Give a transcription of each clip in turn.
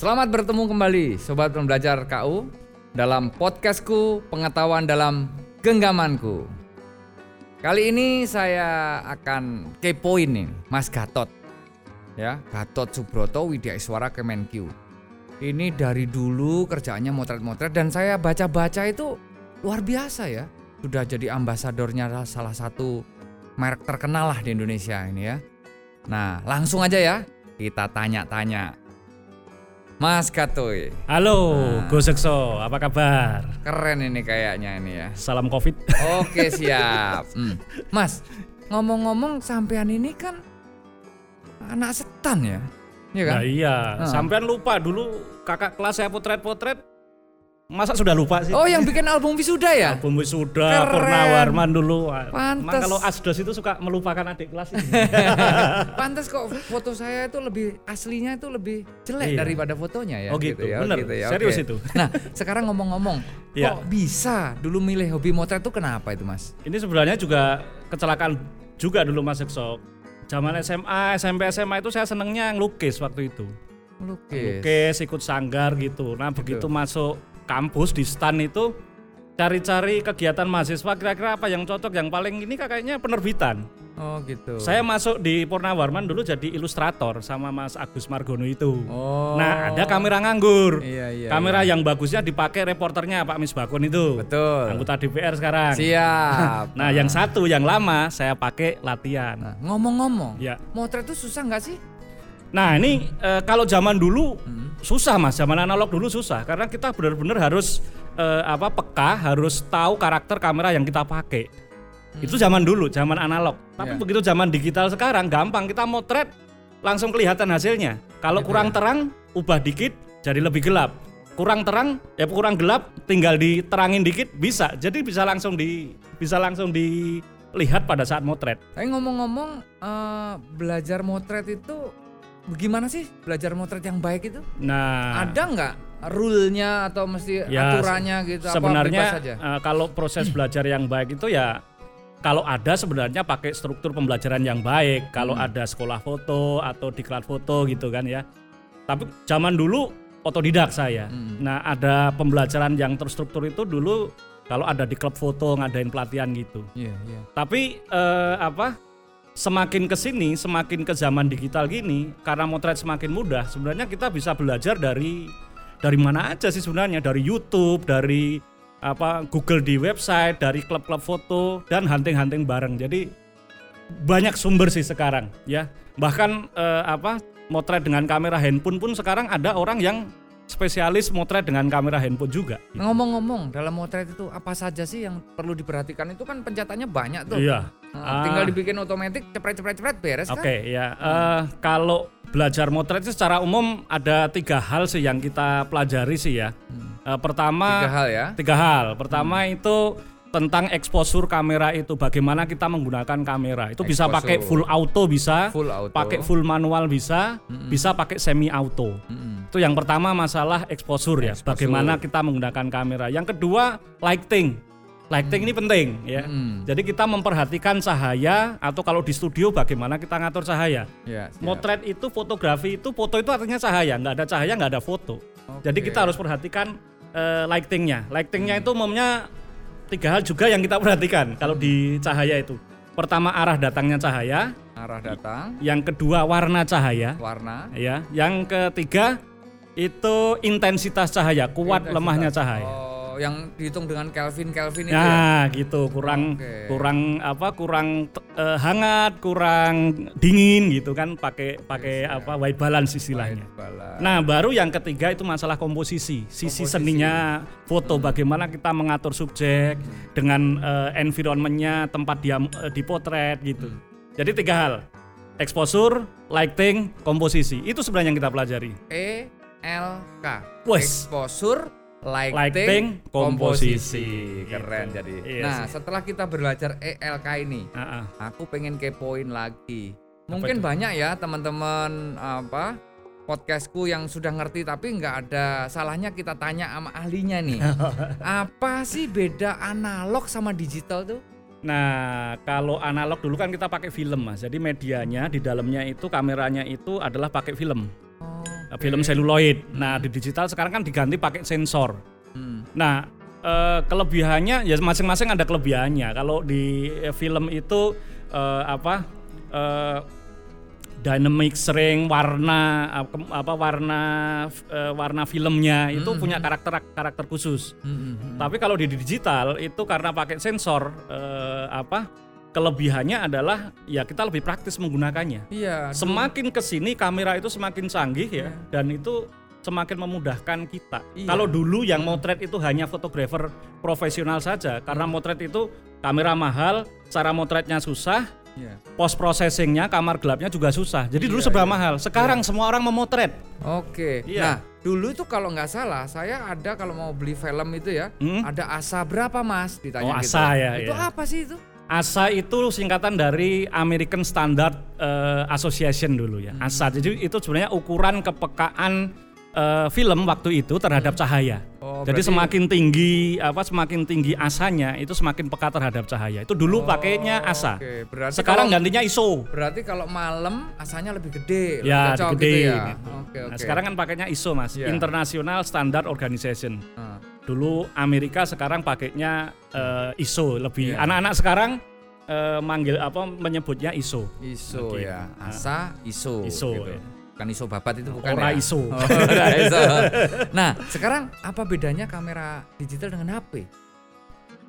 Selamat bertemu kembali Sobat Pembelajar KU dalam podcastku Pengetahuan dalam Genggamanku. Kali ini saya akan kepoin nih Mas Gatot. Ya, Gatot Subroto Widya Iswara Kemenkyu. Ini dari dulu kerjaannya motret-motret dan saya baca-baca itu luar biasa ya. Sudah jadi ambasadornya salah satu merek terkenal lah di Indonesia ini ya. Nah, langsung aja ya kita tanya-tanya. Mas Katoy, Halo, Nah. Go Sekso, apa kabar? keren ini kayaknya ini ya. Salam Covid. Oke siap. Hmm. Mas, ngomong-ngomong sampean ini kan anak setan ya, Iya kan? Nah iya, Ah. sampean lupa dulu kakak kelas saya potret-potret. Masa sudah lupa sih? Oh yang bikin album wisuda ya? Album Wisuda. Purnawarman dulu. Pantes. Emang kalau Asdos itu suka melupakan adik kelas ini. Pantas kok foto saya itu lebih aslinya itu lebih jelek Iya. daripada fotonya ya. Oh gitu, ya, bener. ya, Serius itu. Nah sekarang ngomong-ngomong, Iya. kok bisa dulu milih hobi motret itu kenapa itu mas? ini sebenarnya juga kecelakaan juga dulu Mas Sekso. Zaman SMA, SMP, SMA itu saya senengnya ngelukis waktu itu. Melukis. Lukis, ikut sanggar gitu. Nah begitu masuk kampus di stan itu cari-cari kegiatan mahasiswa kira-kira apa yang cocok yang paling ini kayaknya penerbitan. Oh gitu. Saya masuk di Purnawarman dulu jadi ilustrator sama Mas Agus Margono itu. Oh. Nah ada kamera nganggur. Iya iya. kamera iya. yang bagusnya dipakai reporternya Pak Misbakun itu. Betul. Anggota DPR sekarang. Siap. Nah yang satu yang lama saya pakai latihan. Nah, ngomong-ngomong, Ya. motret itu susah nggak sih? Nah ini eh, kalau zaman dulu Hmm. susah mas, zaman analog dulu susah karena kita benar-benar harus eh, apa peka, harus tahu karakter kamera yang kita pakai. Itu zaman dulu, zaman analog. Tapi Hmm. Ya. begitu zaman digital sekarang gampang kita motret langsung kelihatan hasilnya. Kalau Gitu kurang ya. terang, ubah dikit jadi lebih gelap. Kurang terang, ya kurang gelap, tinggal diterangin dikit bisa. Jadi bisa langsung di bisa langsung dilihat pada saat motret. Tapi ngomong-ngomong, eh, belajar motret itu bagaimana sih belajar motret yang baik itu? Nah, Ada nggak rule-nya atau mesti Ya, aturannya gitu? apa sebenarnya bebas saja? eh, kalau proses belajar yang baik itu ya kalau ada sebenarnya pakai struktur pembelajaran yang baik kalau Hmm. ada sekolah foto atau diklat foto gitu kan ya tapi zaman dulu otodidak saya Hmm. nah ada pembelajaran yang terstruktur itu dulu kalau ada di klub foto ngadain pelatihan gitu Iya iya. tapi eh, apa semakin ke sini semakin ke zaman digital gini karena motret semakin mudah sebenarnya kita bisa belajar dari dari mana aja sih sebenarnya? Dari YouTube dari apa Google di website dari klub-klub foto dan hunting-hunting bareng. Jadi banyak sumber sih sekarang ya. Bahkan eh, apa motret dengan kamera handphone pun sekarang ada orang yang spesialis motret dengan kamera handphone juga Ngomong-ngomong, dalam motret itu apa saja sih yang perlu diperhatikan? Itu kan pencetannya banyak tuh. iya Nah, tinggal dibikin otomatis, cepret-cepret-cepret beres Oke kan? ya, eh, kalau belajar motret itu secara umum ada tiga hal sih yang kita pelajari sih ya. Eh, pertama Tiga hal ya. tiga hal. Pertama itu tentang exposure kamera itu, bagaimana kita menggunakan kamera. Itu bisa pakai Exposure. full auto bisa, Full auto. pakai full manual bisa, bisa pakai semi auto. Mm-mm. Itu yang pertama masalah exposure ya, Exposure. bagaimana kita menggunakan kamera. Yang kedua lighting. Lighting ini penting ya. Mm. Jadi kita memperhatikan cahaya atau kalau di studio bagaimana kita ngatur cahaya. Ya, siap. Motret itu fotografi itu foto itu artinya cahaya, nggak ada cahaya nggak ada foto. Jadi Oke. kita harus perhatikan eh, lightingnya. Lightingnya itu umumnya tiga hal juga yang kita perhatikan kalau di cahaya itu. Pertama arah datangnya cahaya, arah datang, yang kedua warna cahaya, warna, ya. Yang ketiga itu intensitas cahaya, kuat intensitas. lemahnya cahaya. Oh, yang dihitung dengan Kelvin Kelvin itu ya. Nah, gitu. Kurang Oke. kurang apa? Kurang eh, hangat, kurang dingin gitu kan pakai pakai siap. apa? white balance istilahnya. White balance. Nah, baru yang ketiga itu masalah komposisi, sisi Komposisi. seninya foto bagaimana kita mengatur subjek dengan eh, environmentnya, tempat dia eh, dipotret gitu. Jadi tiga hal. Exposure, lighting, komposisi. Itu sebenarnya yang kita pelajari. E L K. Wes. Exposure, lighting, Lighting, komposisi. komposisi. Keren Gitu. jadi. Iya nah, sih. setelah kita belajar ELK ini, Ah, ah. aku pengen kepoin lagi. Mungkin banyak ya teman-teman apa podcastku yang sudah ngerti tapi nggak ada salahnya kita tanya sama ahlinya nih. apa sih beda analog sama digital tuh? Nah, kalau analog dulu kan kita pakai film mas. Jadi medianya di dalamnya itu kameranya itu adalah pakai film, film seluloid. Nah di digital sekarang kan diganti pakai sensor. Hmm. Nah eh, kelebihannya ya masing-masing ada kelebihannya. Kalau di eh, film itu eh, apa eh, dynamic sering warna ap- apa warna eh, warna filmnya itu punya karakter karakter khusus. Hmm, hmm, hmm. Tapi kalau di digital itu karena pakai sensor eh, apa kelebihannya adalah ya kita lebih praktis menggunakannya. Iya. Semakin ke sini kamera itu semakin canggih ya dan itu semakin memudahkan kita. Iya. Kalau dulu yang motret itu hanya fotografer profesional saja karena motret itu kamera mahal, cara motretnya susah, Iya. post processingnya kamar gelapnya juga susah. Jadi dulu Iya, seberapa iya. mahal. Sekarang semua orang memotret. Oke. Iya. Nah, dulu itu kalau nggak salah, saya ada kalau mau beli film itu ya, Hmm? ada asa berapa mas? Oh, Ditanya gitu. ASA ya, Itu iya. apa sih itu? ASA itu singkatan dari American Standard eh, Association dulu ya. ASA. Jadi itu sebenarnya ukuran kepekaan eh, film waktu itu terhadap cahaya. Oh, Jadi berarti- semakin tinggi apa semakin tinggi asanya itu semakin peka terhadap cahaya. Itu dulu pakainya asa. Oh, berarti Sekarang kalau, gantinya ISO. berarti kalau malam asanya lebih gede, lebih Ya, cocok gede. gitu ya. gitu. Oke, oke. Nah, sekarang kan pakainya ISO Mas, Iya. International Standard Organization. Nah, Dulu Amerika sekarang pakainya eh, ISO lebih. Iya. Anak-anak sekarang eh, manggil apa menyebutnya ISO. ISO Oke. ya, asa ISO. ISO, gitu. ya. Bukan ISO babat itu bukan Ora ya. Oh, ISO. Nah, sekarang apa bedanya kamera digital dengan HP?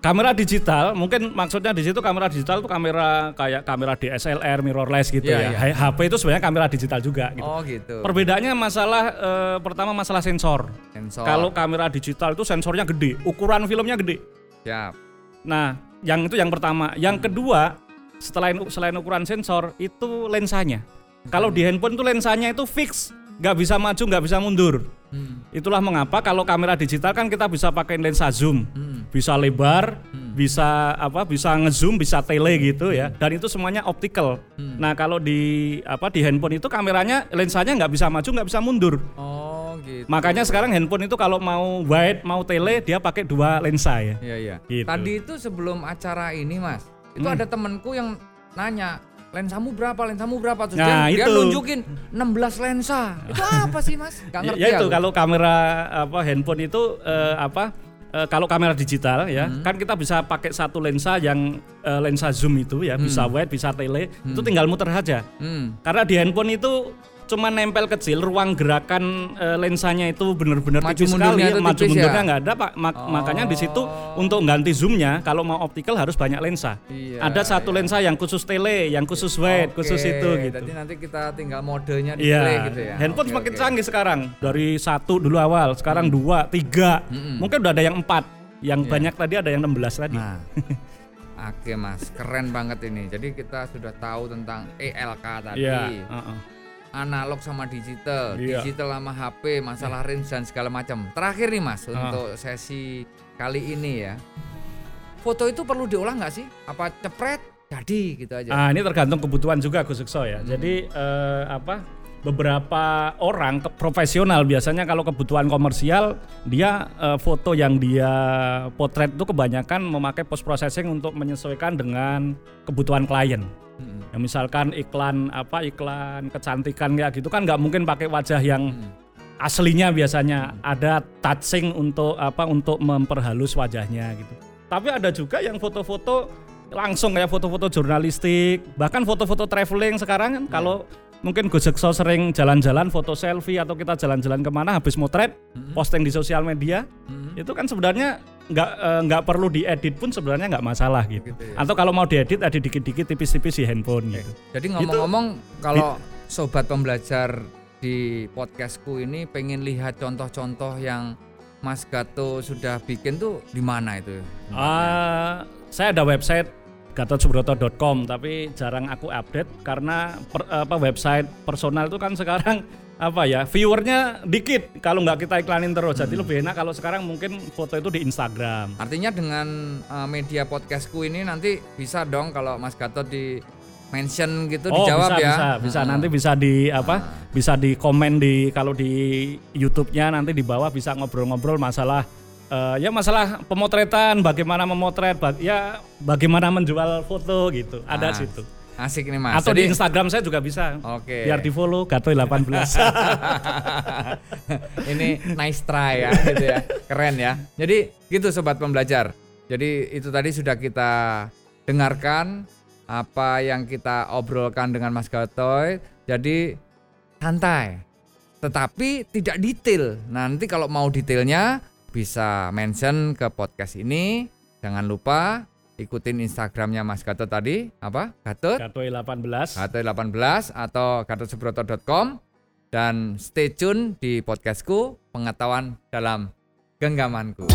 Kamera digital, mungkin maksudnya di situ kamera digital itu kamera kayak kamera DSLR, mirrorless gitu Iya, ya. iya. HP itu sebenarnya kamera digital juga gitu. Oh gitu. Perbedaannya masalah eh, pertama masalah sensor. Sensor. Kalau kamera digital itu sensornya gede, ukuran filmnya gede. Siap. Nah, yang itu yang pertama. Yang kedua, selain selain ukuran sensor itu lensanya. Kalau di handphone itu lensanya itu fix, nggak bisa maju, nggak bisa mundur. Hmm. Itulah mengapa kalau kamera digital kan kita bisa pakai lensa zoom, Hmm. bisa lebar, bisa apa, bisa ngezoom, bisa tele gitu ya. Dan itu semuanya optical. Hmm. Nah kalau di apa di handphone itu kameranya lensanya nggak bisa maju, nggak bisa mundur. Oh gitu. Makanya sekarang handphone itu kalau mau wide, mau tele dia pakai dua lensa ya. Iya iya. Gitu. Tadi itu sebelum acara ini mas, itu Hmm. ada temenku yang nanya lensamu berapa, lensamu berapa terus Nah, dia, dia itu. nunjukin 16 lensa. Itu apa sih mas? Gak Ya, ngerti ya itu aku. kalau kamera apa handphone itu eh, apa eh, kalau kamera digital ya Hmm. kan kita bisa pakai satu lensa yang eh, lensa zoom itu ya bisa wide bisa tele itu tinggal muter aja Hmm. karena di handphone itu cuma nempel kecil ruang gerakan eh, lensanya itu benar-benar tipis sekali mundurnya itu maju tipis mundurnya ya? nggak ada pak Mak- Oh. makanya di situ untuk ganti zoomnya kalau mau optical harus banyak lensa Iya, ada satu iya. lensa yang khusus tele yang khusus wide khusus itu gitu Jadi nanti kita tinggal modenya di Iya, play gitu ya. handphone Oke, semakin oke. canggih sekarang. Dari satu dulu awal, sekarang dua, tiga, Mm-mm. mungkin udah ada yang empat. Yang Iya. banyak tadi ada yang 16 tadi. Nah. Oke mas, keren banget ini. Jadi kita sudah tahu tentang ELK tadi, Iya, heeh. Analog sama digital, Iya. digital sama HP, masalah range dan segala macam. Terakhir nih mas, Ah. untuk sesi kali ini ya, foto itu perlu diolah nggak sih? Apa cepret jadi gitu aja? Ah, ini tergantung kebutuhan juga Gus Sekso Hmm. ya. Jadi eh, apa? Beberapa orang ke- profesional biasanya kalau kebutuhan komersial dia eh, foto yang dia potret itu kebanyakan memakai post processing untuk menyesuaikan dengan kebutuhan klien. Mm-mm. Ya misalkan iklan apa iklan kecantikan ya gitu kan nggak mungkin pakai wajah yang Mm. aslinya biasanya ada touching untuk apa untuk memperhalus wajahnya gitu. Tapi ada juga yang foto-foto langsung kayak foto-foto jurnalistik, bahkan foto-foto traveling sekarang kan kalau mungkin Gus Sekso sering jalan-jalan foto selfie atau kita jalan-jalan ke mana habis motret Mm-mm. posting di sosial media Mm-mm. itu kan sebenarnya nggak eh, nggak perlu diedit pun sebenarnya nggak masalah gitu. Gitu ya. Atau kalau mau diedit edit dikit-dikit tipis-tipis di handphone gitu. Jadi ngomong-ngomong kalau sobat pembelajar di podcastku ini pengen lihat contoh-contoh yang Mas Gato sudah bikin tuh di mana itu? Ah, saya ada website gatotsubroto.com tapi jarang aku update karena per- apa website personal itu kan sekarang apa ya viewernya dikit kalau nggak kita iklanin terus jadi Hmm. lebih enak kalau sekarang mungkin foto itu di Instagram Artinya dengan uh, media podcastku ini nanti bisa dong kalau Mas Gatot di mention gitu oh dijawab bisa ya. bisa bisa Heeh. nanti bisa di apa Ah. bisa di komen di kalau di YouTube-nya nanti di bawah bisa ngobrol-ngobrol masalah Eh, ya masalah pemotretan, bagaimana memotret, bag- ya bagaimana menjual foto gitu. Ada Ah, situ. Asik nih Mas. Atau di Jadi- Instagram saya juga bisa. Oke. Biar di follow Gato 18. ini nice try ya gitu ya. Keren ya. Jadi gitu sobat pembelajar. Jadi itu tadi sudah kita dengarkan apa yang kita obrolkan dengan Mas Gatoy. Jadi santai. Tetapi tidak detail. Nanti kalau mau detailnya bisa mention ke podcast ini. Jangan lupa ikutin Instagramnya Mas Gatot tadi apa? Gatot Gato 18. atau 18 atau gatotsuproto.com dan stay tune di podcastku pengetahuan dalam genggamanku.